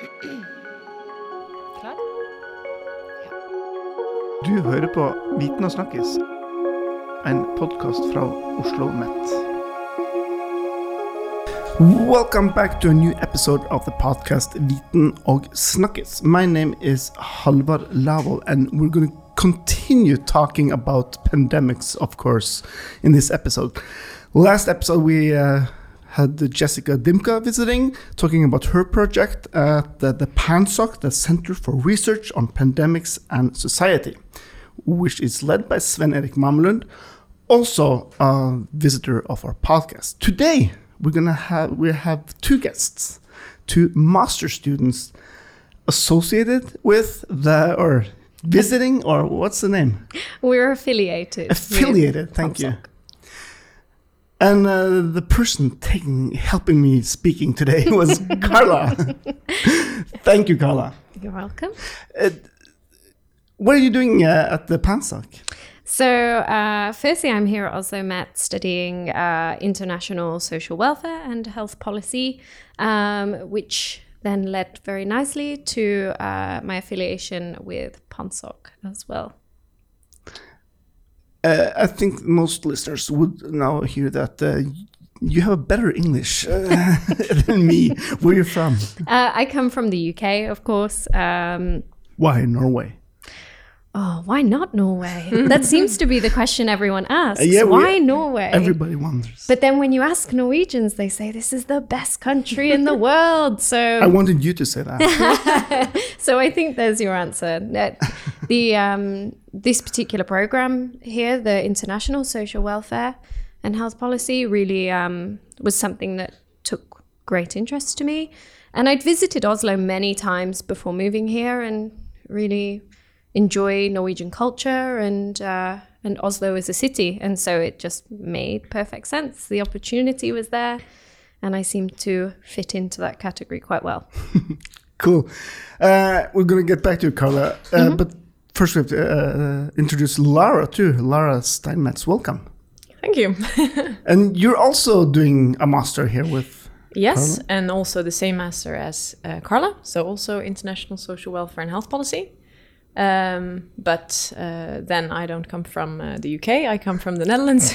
Klar? Du hører på Viten og snakkes, en podkast fra Oslo Met. Welcome back to a new episode of the podcast Viten og snakkes. My name is Halvard Lavol, and we're going to continue talking about pandemics, of course, in this episode. Last episode, we uh, had Jessica Dimka visiting, talking about her project at the, the PANSOC, the Center for Research on Pandemics and Society, which is led by Sven Erik Mamelund, also a visitor of our podcast. Today, we're gonna have we have two guests, two master students associated with the or visiting or what's the name? We're affiliated. Affiliated. Thank you. And uh, the person taking helping me speaking today was Carla. Thank you, Carla. You're welcome. What are you doing uh, at the PANSOC? So, uh, firstly, I'm here at Oslo Met studying uh, international social welfare and health policy, um, which then led very nicely to uh, my affiliation with PANSOC as well. Uh, I think most listeners would now hear that uh, you have a better English uh, than me. Where are you from? Uh, I come from the UK, of course. Um, Why Norway? oh, why not Norway? that seems to be the question everyone asks. yeah, we- why Norway? Everybody wonders. But then when you ask Norwegians, they say this is the best country in the world. So I wanted you to say that. so I think there's your answer. The um, this particular program here, the international social welfare and health policy, really um, was something that took great interest to me. And I'd visited Oslo many times before moving here, and really enjoy Norwegian culture and uh, and Oslo as a city. And so it just made perfect sense. The opportunity was there, and I seemed to fit into that category quite well. cool. Uh, we're going to get back to you, Carla. Uh, But first, we have to uh, introduce Lara too. Lara Steinmetz, welcome. Thank you. And you're also doing a master here with. yes, and also the same master as uh, Carla, so also international social welfare and health policy. Um, but uh, then I don't come from uh, the UK, I come from the Netherlands.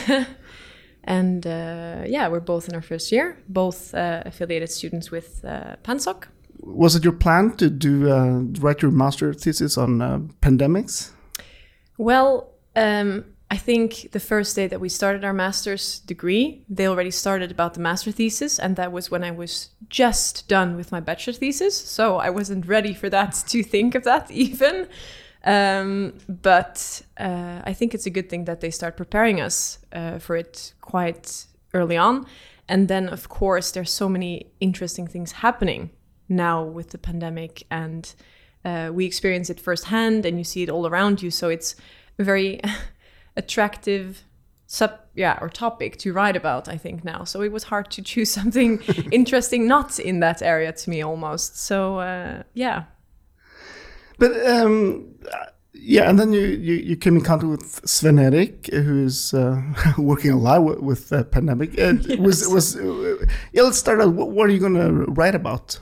and uh, yeah, we're both in our first year, both uh, affiliated students with uh, PANSOC. Was it your plan to do uh, write your master thesis on uh, pandemics? Well, um, I think the first day that we started our master's degree, they already started about the master thesis, and that was when I was just done with my bachelor thesis. So I wasn't ready for that to think of that even. Um, but uh, I think it's a good thing that they start preparing us uh, for it quite early on. And then, of course, there's so many interesting things happening now with the pandemic, and uh, we experience it firsthand, and you see it all around you. So it's a very attractive sub yeah or topic to write about i think now. So it was hard to choose something interesting not in that area to me almost. So uh, yeah. But um, yeah, and then you, you, you came in contact with Sven Erik, who is uh, working a lot with, with the pandemic. Uh, Was was uh, yeah? Let's start out. What, what are you going to write about?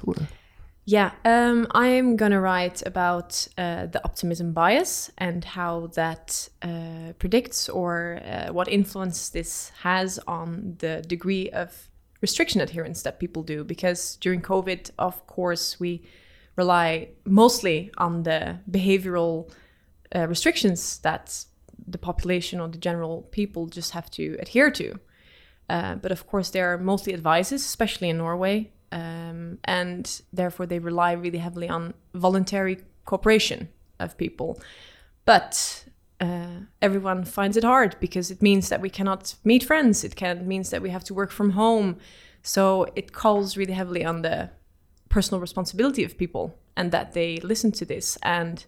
Yeah, um, I'm gonna write about uh, the optimism bias and how that uh, predicts or uh, what influence this has on the degree of restriction adherence that people do. Because during COVID, of course, we rely mostly on the behavioral uh, restrictions that the population or the general people just have to adhere to. Uh, but of course, there are mostly advices, especially in Norway, um, and therefore they rely really heavily on voluntary cooperation of people. But uh, everyone finds it hard because it means that we cannot meet friends. It can means that we have to work from home. So it calls really heavily on the personal responsibility of people and that they listen to this and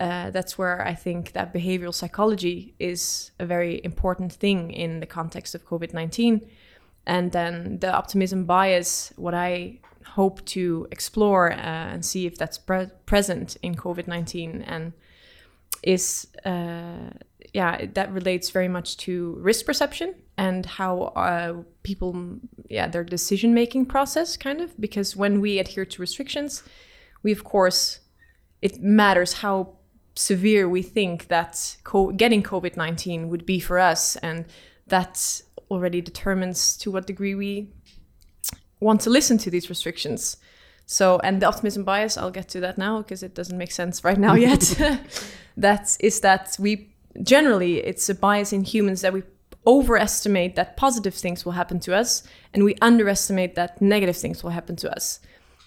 uh, that's where I think that behavioral psychology is a very important thing in the context of COVID 19. And then the optimism bias, what I hope to explore uh, and see if that's pre- present in COVID 19 and is, uh, yeah, that relates very much to risk perception and how uh, people, yeah, their decision making process kind of. Because when we adhere to restrictions, we of course it matters how severe we think that co- getting COVID 19 would be for us. And that already determines to what degree we want to listen to these restrictions. So, and the optimism bias, I'll get to that now because it doesn't make sense right now yet. that is that we generally, it's a bias in humans that we overestimate that positive things will happen to us and we underestimate that negative things will happen to us.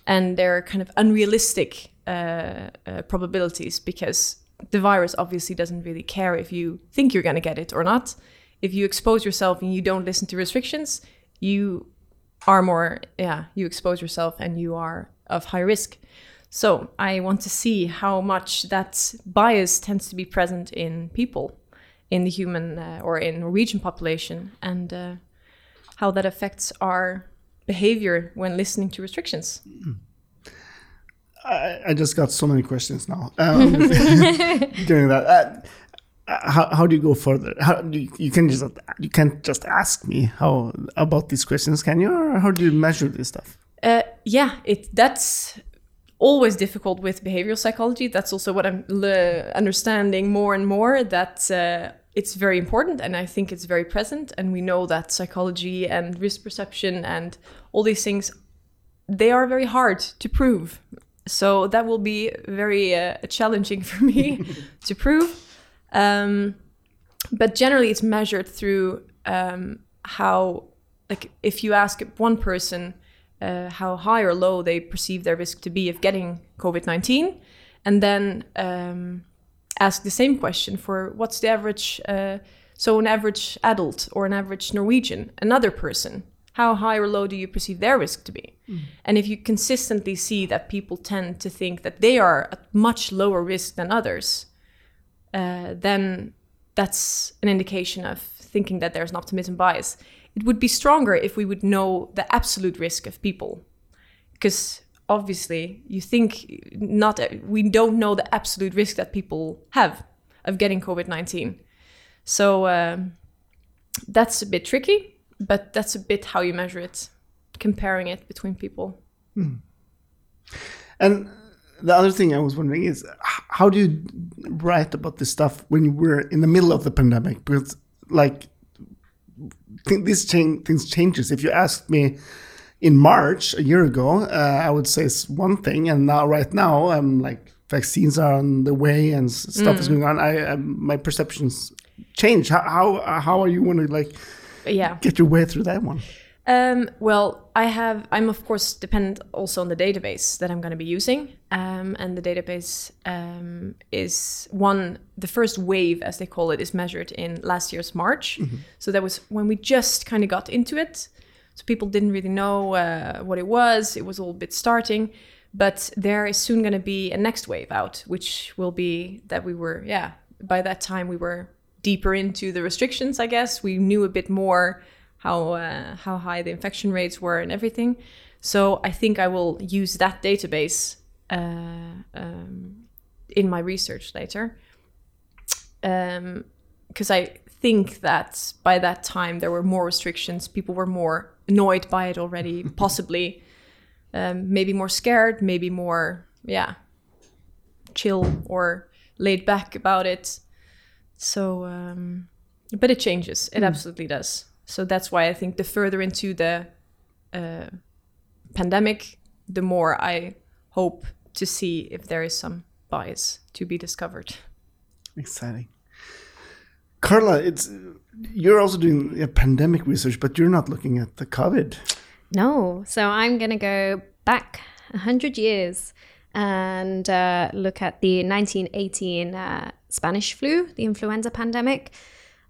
And they're kind of unrealistic uh, uh, probabilities because the virus obviously doesn't really care if you think you're going to get it or not. If you expose yourself and you don't listen to restrictions, you are more, yeah, you expose yourself and you are of high risk. So I want to see how much that bias tends to be present in people, in the human uh, or in Norwegian population, and uh, how that affects our behavior when listening to restrictions. Mm. I, I, just got so many questions now um, during that. Uh, how, how do you go further? How do you, you, can just you can't just ask me how about these questions, can you? Or how do you measure this stuff? Uh, yeah, it that's always difficult with behavioral psychology. That's also what I'm understanding more and more. That uh, it's very important, and I think it's very present. And we know that psychology and risk perception and all these things they are very hard to prove so that will be very uh, challenging for me to prove. Um, but generally, it's measured through um, how, like, if you ask one person uh, how high or low they perceive their risk to be of getting COVID 19, and then um, ask the same question for what's the average, uh, so an average adult or an average Norwegian, another person, how high or low do you perceive their risk to be? Mm. And if you consistently see that people tend to think that they are at much lower risk than others, uh, then that's an indication of thinking that there's an optimism bias. It would be stronger if we would know the absolute risk of people, because obviously you think not we don't know the absolute risk that people have of getting COVID nineteen. So um, that's a bit tricky but that's a bit how you measure it, comparing it between people. Hmm. And the other thing I was wondering is how do you write about this stuff when you were in the middle of the pandemic? Because like this change, things changes. If you asked me in March a year ago, uh, I would say it's one thing, and now right now I'm like vaccines are on the way and stuff mm. is going on. I, I my perceptions change. How how how are you want to like yeah. Get your way through that one. Um, well i have i'm of course dependent also on the database that i'm going to be using. Um, and the database um, is one the first wave as they call it is measured in last year's march. Mm-hmm. so that was when we just kind of got into it. So people didn't really know uh, what it was. It was all a bit starting. But there is soon going to be a next wave out which will be that we were yeah by that time we were deeper into the restrictions, I guess. We knew a bit more how uh, how high the infection rates were and everything. So I think I will use that database uh, um, in my research later, because um, I think that by that time there were more restrictions. People were more annoyed by it already, possibly, um, maybe more scared, maybe more yeah, chill or laid back about it. So, um, but it changes. It mm. absolutely does. So that's why I think the further into the uh, pandemic, the more I hope to see if there is some bias to be discovered. Exciting. Carla, it's you're also doing a pandemic research, but you're not looking at the COVID. No, so I'm going to go back 100 years and uh, look at the 1918 uh, Spanish flu, the influenza pandemic.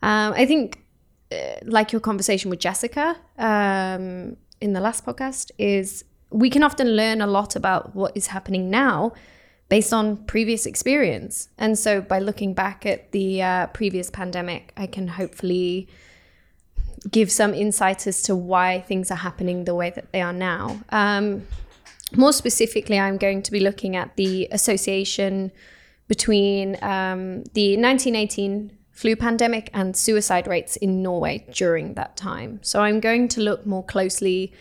Um, I think, uh, like your conversation with Jessica um, in the last podcast, is we can often learn a lot about what is happening now based on previous experience. And so by looking back at the uh, previous pandemic, I can hopefully give some insight as to why things are happening the way that they are now. Um, more specifically, I'm going to be looking at the association between um, the 1918 flu pandemic and suicide rates in Norway during that time. So I'm going to look more closely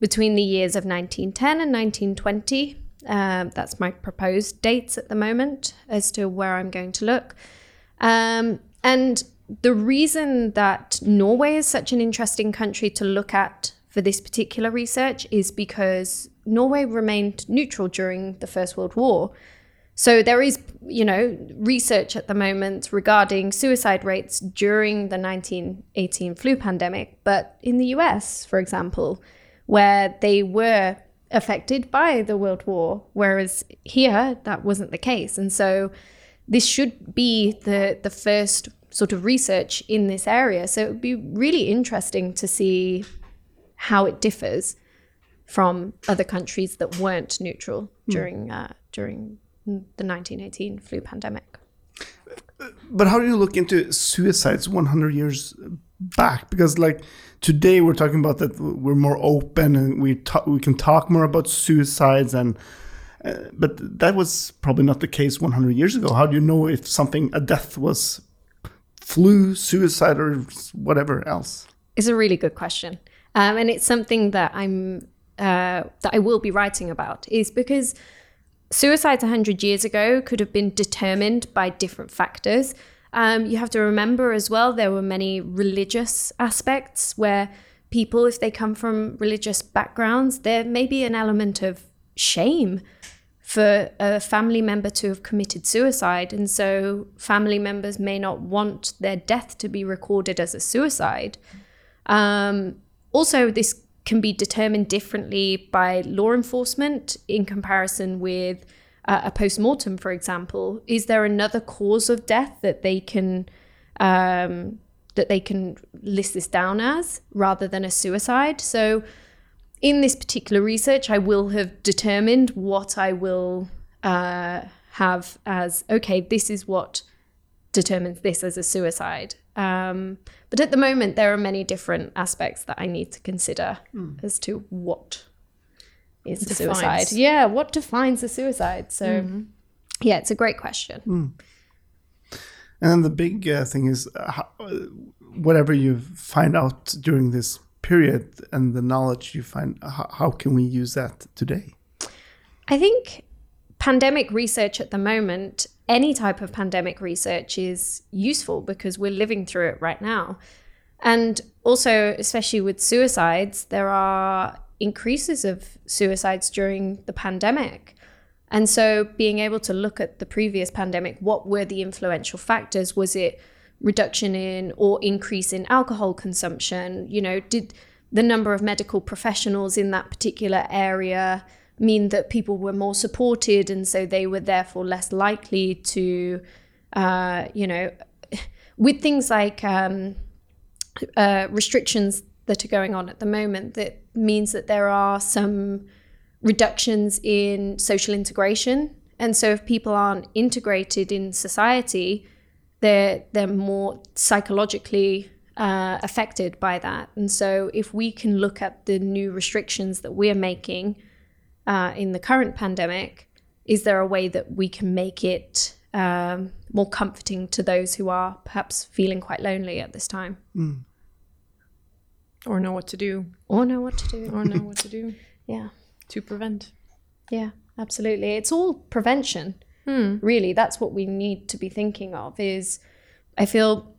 between the years of 1910 and 1920 Um, that's my proposed dates at the moment as to where I'm going to look. Um, and the reason that Norway is such an interesting country to look at for this particular research is because Norway remained neutral during the First World War. So there is, you know, research at the moment regarding suicide rates during the 1918 flu pandemic, but in the US, for example, where they were affected by the World War, whereas here that wasn't the case. And so this should be the the first sort of research in this area. So it would be really interesting to see how it differs from other countries that weren't neutral during uh, during the 1918 flu pandemic. But how do you look into suicides 100 years back? Because like today we're talking about that we're more open and we talk, we can talk more about suicides and uh, but that was probably not the case 100 years ago. How do you know if something a death was flu, suicide, or whatever else? It's a really good question, um, and it's something that I'm uh, that I will be writing about. Is because suicides 100 years ago could have been determined by different factors. Um, you have to remember as well, there were many religious aspects where people, if they come from religious backgrounds, there may be an element of shame for a family member to have committed suicide. And so family members may not want their death to be recorded as a suicide. Um, also, this can be determined differently by law enforcement in comparison with uh, a post mortem, for example. Is there another cause of death that they can um, that they can list this down as rather than a suicide? So, in this particular research, I will have determined what I will uh, have as okay. This is what determines this as a suicide. Um, but at the moment, there are many different aspects that I need to consider mm. as to what is a suicide. Yeah, what defines a suicide? So, mm-hmm. yeah, it's a great question. Mm. And the big uh, thing is uh, how, whatever you find out during this period and the knowledge you find, how, how can we use that today? I think pandemic research at the moment any type of pandemic research is useful because we're living through it right now. And also, especially with suicides, there are increases of suicides during the pandemic. And so, being able to look at the previous pandemic, what were the influential factors? Was it reduction in or increase in alcohol consumption? You know, did the number of medical professionals in that particular area mean that people were more supported and so they were therefore less likely to uh, you know with things like um, uh, restrictions that are going on at the moment that means that there are some reductions in social integration. And so if people aren't integrated in society they're they're more psychologically uh, affected by that. And so if we can look at the new restrictions that we're making uh, in the current pandemic, is there a way that we can make it um, more comforting to those who are perhaps feeling quite lonely at this time? Mm. Or know what to do. Or know what to do. or know what to do. Yeah. To prevent. Yeah, absolutely. It's all prevention. Mm. Really, that's what we need to be thinking of is I feel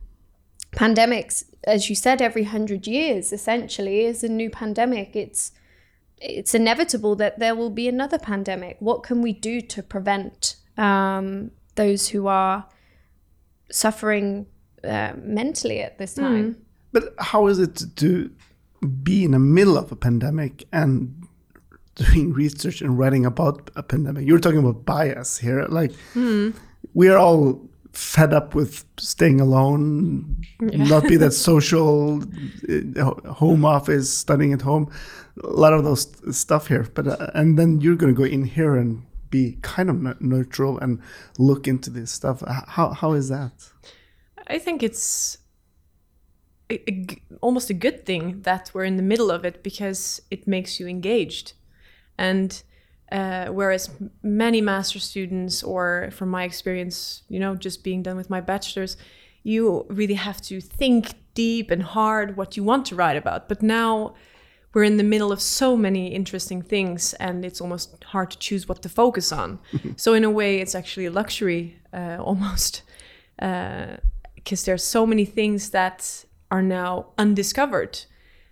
pandemics, as you said, every hundred years essentially is a new pandemic. It's it's inevitable that there will be another pandemic. What can we do to prevent um, those who are suffering uh, mentally at this time? Mm. But how is it to be in the middle of a pandemic and doing research and writing about a pandemic? You're talking about bias here. Like, mm. we are all fed up with staying alone, yeah. not be that social, uh, home office, studying at home a lot of those stuff here. But uh, and then you're going to go in here and be kind of neutral and look into this stuff. How how is that? I think it's a, a, almost a good thing that we're in the middle of it because it makes you engaged. And uh, whereas many master students, or from my experience, you know, just being done with my bachelor's, you really have to think deep and hard what you want to write about. But now we're in the middle of so many interesting things and it's almost hard to choose what to focus on so in a way it's actually a luxury uh, almost because uh, are so many things that are now undiscovered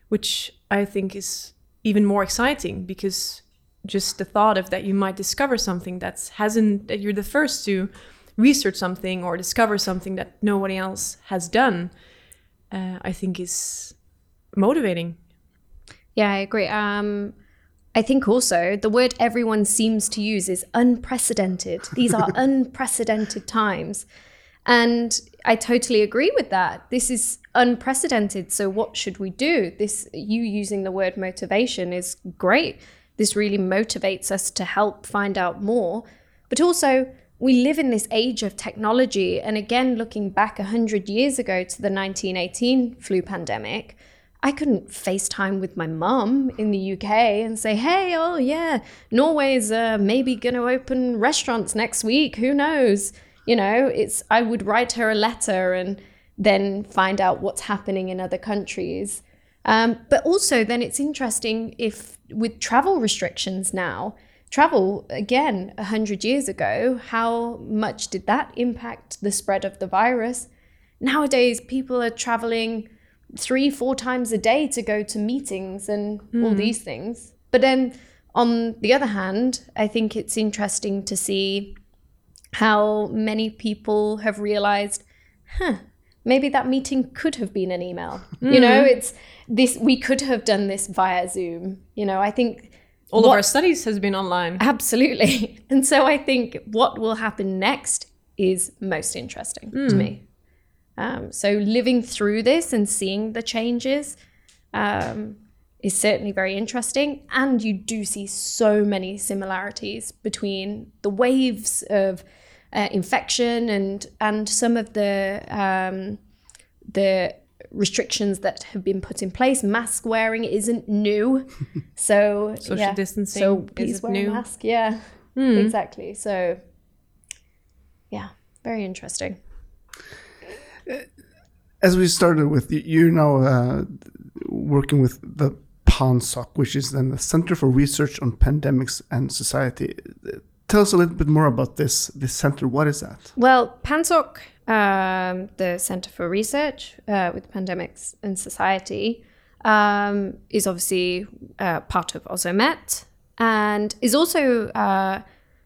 which i think is even more exciting because just the thought of that you might discover something that's hasn't that you're the first to research something or discover something that nobody else has done uh, i think is motivating yeah, I agree. Um, I think also the word everyone seems to use is unprecedented. These are unprecedented times. And I totally agree with that. This is unprecedented. So what should we do? This you using the word motivation is great. This really motivates us to help find out more. But also we live in this age of technology and again looking back 100 years ago to the 1918 flu pandemic, I couldn't FaceTime with my mum in the UK and say, hey, oh yeah, Norway's uh, maybe going to open restaurants next week. Who knows? You know, it's I would write her a letter and then find out what's happening in other countries. Um, but also, then it's interesting if with travel restrictions now, travel again, 100 years ago, how much did that impact the spread of the virus? Nowadays, people are traveling three, four times a day to go to meetings and mm. all hmm. these things. But then on the other hand, I think it's interesting to see how many people have realized, huh, maybe that meeting could have been an email. Mm. You know, it's this, we could have done this via Zoom. You know, I think all what, of our studies has been online. Absolutely. And so I think what will happen next is most interesting mm. to me. Um, so living through this and seeing the changes um, is certainly very interesting. And you do see so many similarities between the waves of uh, infection and and some of the um, the restrictions that have been put in place. Mask wearing isn't new, so social yeah. distancing. So please wear new? a mask. Yeah, mm. exactly. So yeah, very interesting as we started with, you're now uh, working with the PANSOC, which is then the Center for Research on Pandemics and Society. Tell us a little bit more about this this center. What is that? Well, PANSOC, um, the Center for Research uh, with Pandemics and Society, um, is obviously uh, part of OsloMet and is also uh,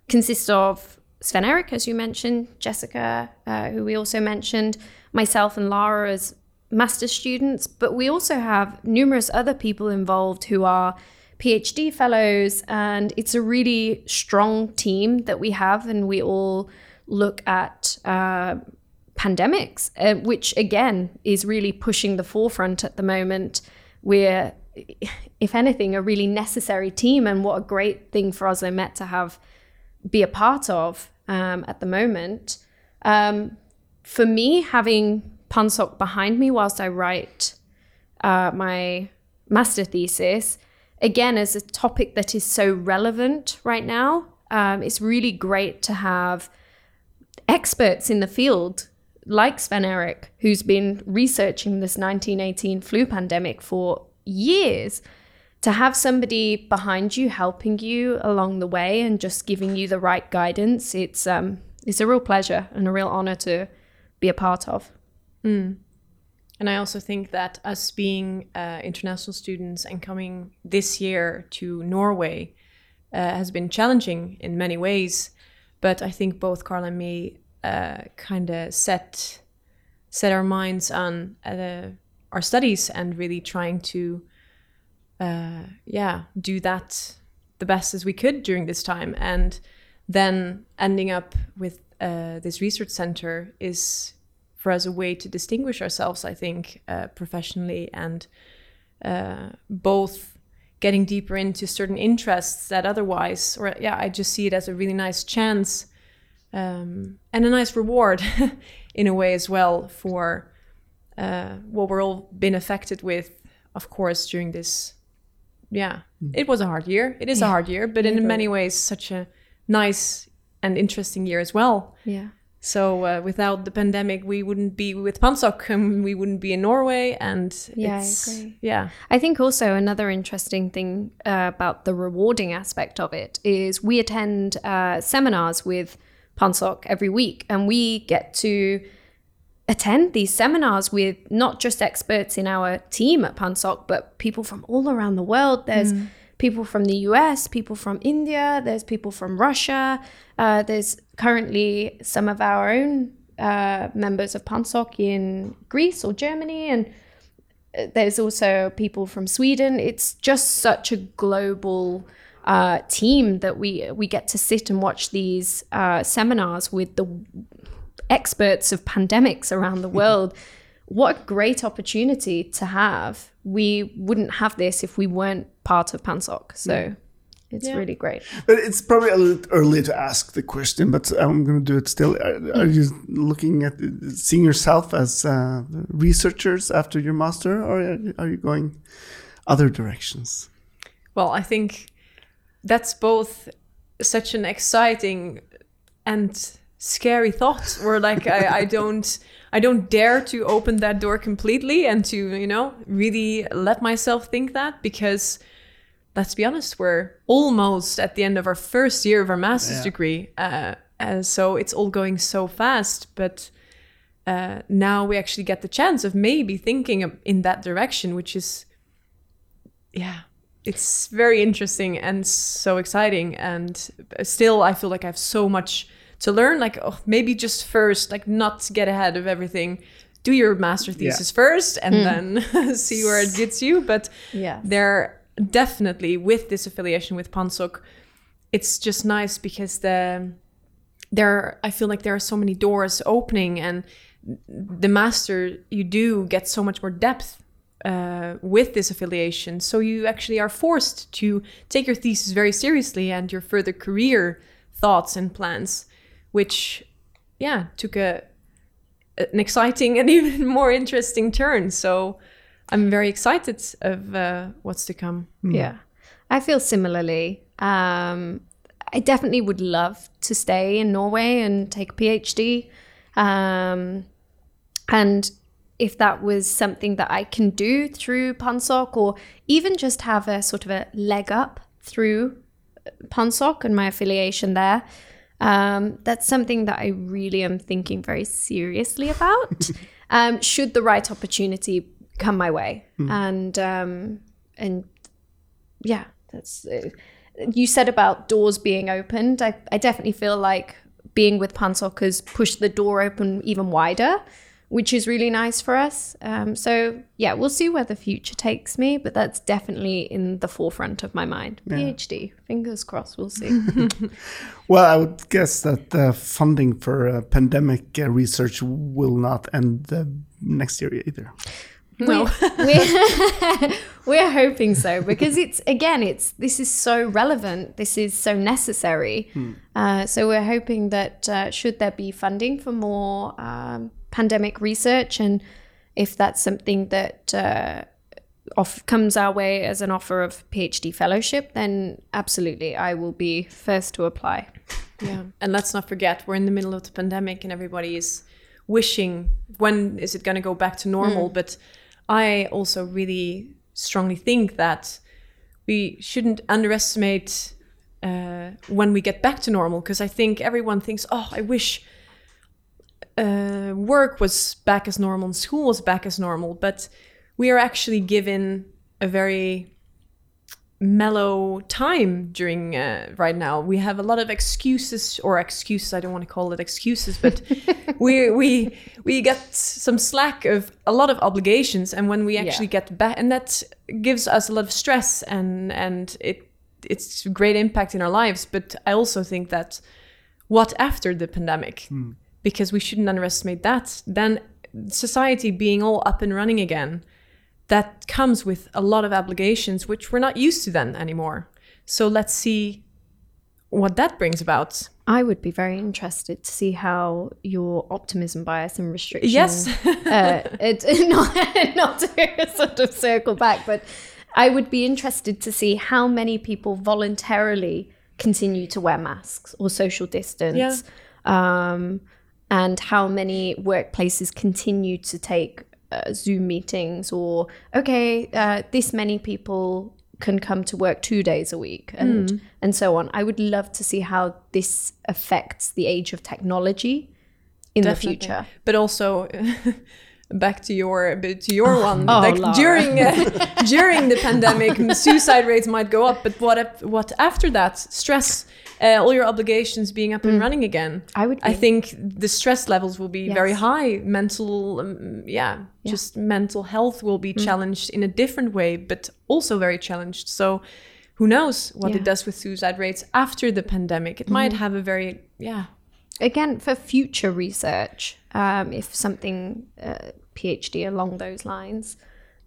consists of Sven Erik, as you mentioned, Jessica, uh, who we also mentioned, myself and Lara as master students, but we also have numerous other people involved who are PhD fellows, and it's a really strong team that we have, and we all look at uh, pandemics, uh, which again is really pushing the forefront at the moment. We're, if anything, a really necessary team, and what a great thing for OsloMet to have be a part of um, at the moment. Um, for me, having PANSOC behind me whilst I write uh, my master thesis, again, as a topic that is so relevant right now, um, it's really great to have experts in the field like Sven Erik, who's been researching this 1918 flu pandemic for years, to have somebody behind you helping you along the way and just giving you the right guidance. It's um, it's a real pleasure and a real honor to be a part of. Mm. And I also think that us being uh, international students and coming this year to Norway uh, has been challenging in many ways. But I think both Carl and me uh, kind of set set our minds on uh, our studies and really trying to, uh, yeah, do that the best as we could during this time. And then ending up with uh, this research center is for us a way to distinguish ourselves, I think, uh, professionally and uh, both getting deeper into certain interests that otherwise, or yeah, I just see it as a really nice chance um, and a nice reward in a way as well for uh, what we're all been affected with, of course, during this. Yeah, mm. it was a hard year. It is yeah. a hard year, but in many ways, such a nice and interesting year as well. Yeah. So uh, without the pandemic, we wouldn't be with PANSOC, and we wouldn't be in Norway, and Yeah, I agree. Yeah, I think also another interesting thing uh, about the rewarding aspect of it is we attend uh, seminars with PANSOC every week, and we get to attend these seminars with not just experts in our team at PANSOC, but people from all around the world. There's people from the US, people from India, there's people from Russia, uh, there's currently some of our own uh, members of PANSOC in Greece or Germany, and there's also people from Sweden. It's just such a global uh, team that we we get to sit and watch these uh, seminars with the experts of pandemics around the world. what a great opportunity to have. We wouldn't have this if we weren't part of PANSOC. So it's Yeah. really great. But it's probably a little early to ask the question, but I'm going to do it still. Are, are you looking at seeing yourself as uh, researchers after your master, or are you going other directions? Well, I think that's both such an exciting and scary thought. Where like I, I don't I don't dare to open that door completely and to you know really let myself think that because let's be honest, we're almost at the end of our first year of our master's Yeah. degree, uh, uh, so it's all going so fast, but. Uh, now we actually get the chance of maybe thinking in that direction, which is yeah it's very interesting and so exciting and still i feel like i have so much to learn like oh, maybe just first like not get ahead of everything. Do your master thesis first and then see where it gets you. But Yeah. there definitely with this affiliation with PANSOC it's just nice because the there i feel like there are so many doors opening and the master you do get so much more depth uh, with this affiliation. So you actually are forced to take your thesis very seriously and your further career thoughts and plans which yeah took a an exciting and even more interesting turn so i'm very excited of uh, what's to come Yeah, I feel similarly. Um, I definitely would love to stay in Norway and take a PhD. Um, and if that was something that I can do through PANSOC or even just have a sort of a leg up through PANSOC and my affiliation there, um, that's something that I really am thinking very seriously about. um, should the right opportunity come my way, and um, and yeah, that's. Uh, you said about doors being opened. I, I definitely feel like being with PANSOC has pushed the door open even wider, which is really nice for us. Um, so yeah, we'll see where the future takes me, but that's definitely in the forefront of my mind. PhD, fingers crossed. We'll see. Well, I would guess that the funding for uh, pandemic uh, research will not end uh, next year either. no we're, we're hoping so because it's again it's this is so relevant this is so necessary uh, so we're hoping that uh, should there be funding for more um, pandemic research and if that's something that uh, off comes our way as an offer of phd fellowship then absolutely i will be first to apply Yeah. And let's not forget, we're in the middle of the pandemic and everybody is wishing when is it going to go back to normal? But I also really strongly think that we shouldn't underestimate uh, when we get back to normal because I think everyone thinks, oh, I wish uh, work was back as normal and school was back as normal. But we are actually given a very mellow time during uh, right now. We have a lot of excuses or excuses. I don't want to call it excuses, but we we we get some slack of a lot of obligations, and when we actually get back, and that gives us a lot of stress and and it it's a great impact in our lives. But I also think that what after the pandemic, because we shouldn't underestimate that. Then society being all up and running again that comes with a lot of obligations which we're not used to then anymore. So let's see what that brings about. i would be very interested to see how your optimism bias and restriction Yes. uh, it, not, not to sort of circle back, but I would be interested to see how many people voluntarily continue to wear masks or social distance. Um, and how many workplaces continue to take uh, Zoom meetings or, okay, uh, this many people can come to work two days a week and and so on. I would love to see how this affects the age of technology in Definitely. the future. but also back to your to your one. Oh, like during uh, during the pandemic suicide rates might go up but what if, what after that? Stress uh, all your obligations being up and running again. I would i think the stress levels will be very high. Mental um, yeah, just mental health will be challenged in a different way but also very challenged. So who knows what Yeah. it does with suicide rates after the pandemic? It might have a very yeah. Again for future research um, if something uh, phd along those lines.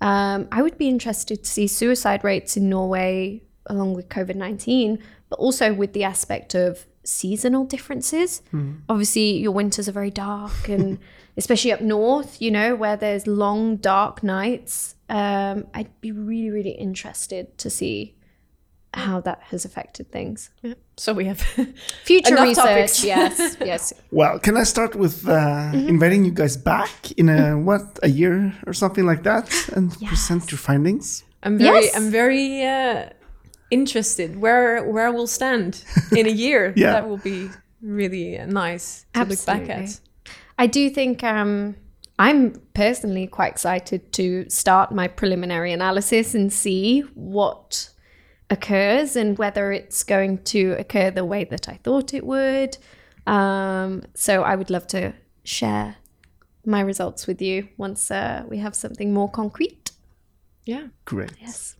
Um, i would be interested to see suicide rates in norway along with covid-19 but also with the aspect of seasonal differences. Obviously your winters are very dark and especially up north you know where there's long dark nights um, i'd be really really interested to see how that has affected things so we have future Enough research topics. yes yes Well, can I start with uh, Mm-hmm. inviting you guys back in a what a year or something like that, and present your findings? I'm very, Yes. I'm very uh, interested where where we'll stand in a year. Yeah. that will be really uh, nice to look back Absolutely. at. I do think um, I'm personally quite excited to start my preliminary analysis and see what occurs and whether it's going to occur the way that I thought it would. Um, so I would love to share my results with you once uh, we have something more concrete. Yeah, Great. Yes.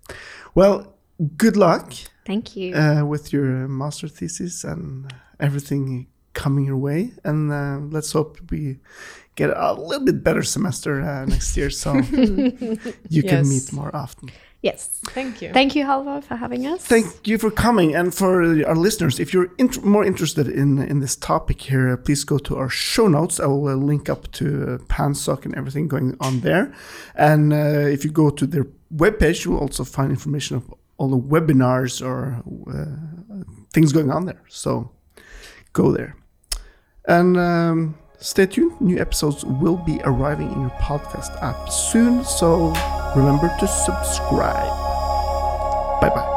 Well, good luck Thank you. uh, with your master thesis and everything coming your way, and uh, let's hope we get a little bit better semester uh, next year, so you can meet more often. Yes. thank you. Thank you, Halvor, for having us. Thank you for coming, and for our listeners, if you're int- more interested in in this topic here, uh, please go to our show notes. I will uh, link up to uh, PanSoc and everything going on there. And uh, if you go to their webpage, you will also find information of all the webinars or uh, things going on there. So go there, and um, stay tuned. New episodes will be arriving in your podcast app soon. So remember to subscribe. Bye bye.